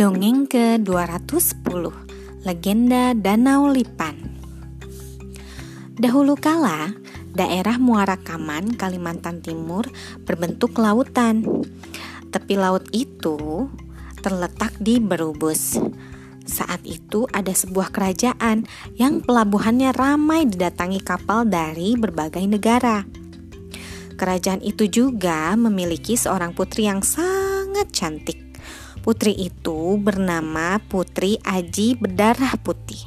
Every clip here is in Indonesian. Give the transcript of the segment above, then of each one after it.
Dongeng ke-210 Legenda Danau Lipan Dahulu kala, daerah Muara Kaman, Kalimantan Timur berbentuk lautan. Tepi laut itu terletak di Berubus. Saat itu ada sebuah kerajaan yang pelabuhannya ramai didatangi kapal dari berbagai negara. Kerajaan itu juga memiliki seorang putri yang sangat cantik. Putri itu bernama Putri Aji Berdarah Putih.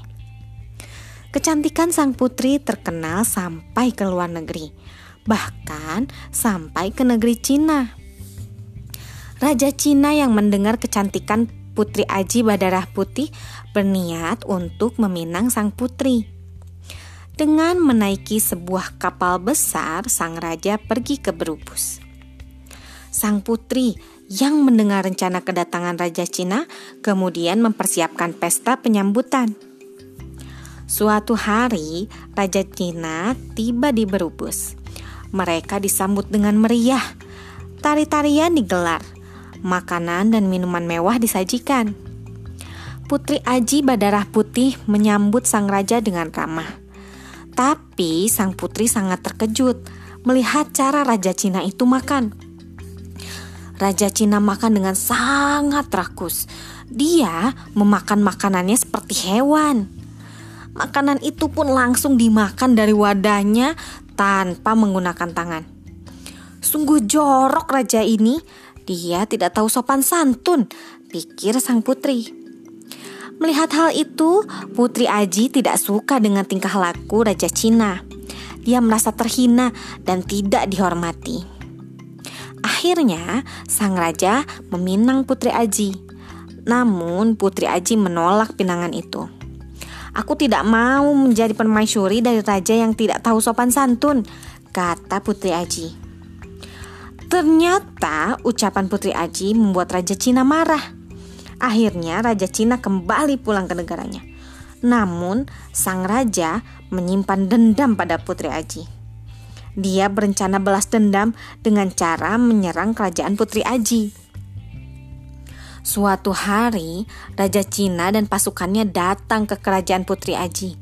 Kecantikan sang putri terkenal sampai ke luar negeri, bahkan sampai ke negeri Cina. Raja Cina yang mendengar kecantikan Putri Aji Berdarah Putih berniat untuk meminang sang putri. Dengan menaiki sebuah kapal besar, sang raja pergi ke Berubus. Sang putri yang mendengar rencana kedatangan Raja Cina kemudian mempersiapkan pesta penyambutan. Suatu hari, Raja Cina tiba di Berubus. Mereka disambut dengan meriah. Tari-tarian digelar, makanan dan minuman mewah disajikan. Putri Aji Badarah Putih menyambut sang raja dengan ramah. Tapi sang putri sangat terkejut melihat cara Raja Cina itu makan. Raja Cina makan dengan sangat rakus. Dia memakan makanannya seperti hewan. Makanan itu pun langsung dimakan dari wadahnya tanpa menggunakan tangan. Sungguh jorok raja ini. Dia tidak tahu sopan santun, pikir sang putri. Melihat hal itu, Putri Aji tidak suka dengan tingkah laku Raja Cina. Dia merasa terhina dan tidak dihormati. Akhirnya, sang raja meminang Putri Aji. Namun, Putri Aji menolak pinangan itu. Aku tidak mau menjadi permaisuri dari raja yang tidak tahu sopan santun, kata Putri Aji. Ternyata ucapan Putri Aji membuat Raja Cina marah. Akhirnya Raja Cina kembali pulang ke negaranya. Namun, sang raja menyimpan dendam pada Putri Aji. Dia berencana balas dendam dengan cara menyerang kerajaan Putri Aji. Suatu hari, Raja Cina dan pasukannya datang ke kerajaan Putri Aji.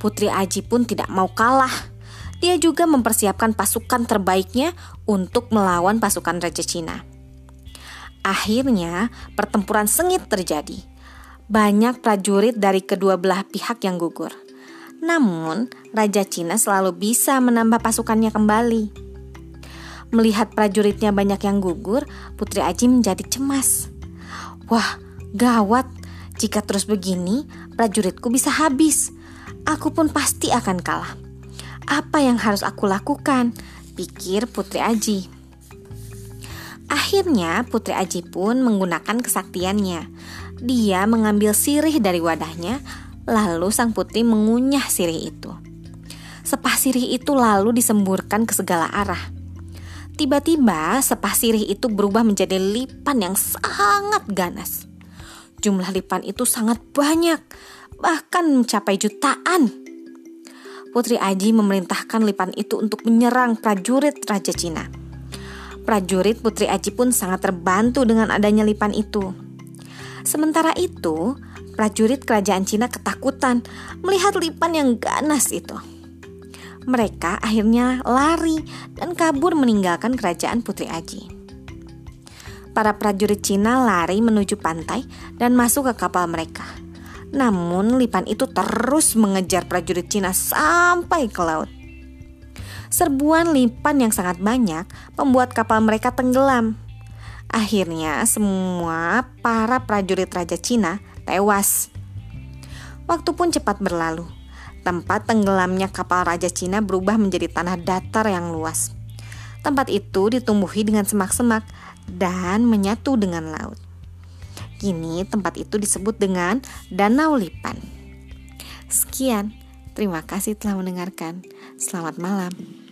Putri Aji pun tidak mau kalah. Dia juga mempersiapkan pasukan terbaiknya untuk melawan pasukan Raja Cina. Akhirnya, pertempuran sengit terjadi. Banyak prajurit dari kedua belah pihak yang gugur. Namun, Raja Cina selalu bisa menambah pasukannya kembali. Melihat prajuritnya banyak yang gugur, Putri Aji menjadi cemas. Wah, gawat! Jika terus begini, prajuritku bisa habis. Aku pun pasti akan kalah. Apa yang harus aku lakukan? Pikir Putri Aji. Akhirnya Putri Aji pun menggunakan kesaktiannya. Dia mengambil sirih dari wadahnya, lalu sang putri mengunyah sirih itu. Sepah sirih itu lalu disemburkan ke segala arah. Tiba-tiba sepah sirih itu berubah menjadi lipan yang sangat ganas. Jumlah lipan itu sangat banyak, bahkan mencapai jutaan. Putri Aji memerintahkan lipan itu untuk menyerang prajurit Raja Cina. Prajurit Putri Aji pun sangat terbantu dengan adanya lipan itu. Sementara itu, prajurit kerajaan Cina ketakutan melihat lipan yang ganas itu. Mereka akhirnya lari dan kabur meninggalkan kerajaan Putri Aji. Para prajurit Cina lari menuju pantai dan masuk ke kapal mereka. Namun, lipan itu terus mengejar prajurit Cina sampai ke laut. Serbuan lipan yang sangat banyak membuat kapal mereka tenggelam. Akhirnya, semua para prajurit Raja Cina tewas. Waktu pun cepat berlalu. Tempat tenggelamnya kapal Raja Cina berubah menjadi tanah datar yang luas. Tempat itu ditumbuhi dengan semak-semak dan menyatu dengan laut. Kini tempat itu disebut dengan Danau Lipan. Sekian, terima kasih telah mendengarkan. Selamat malam.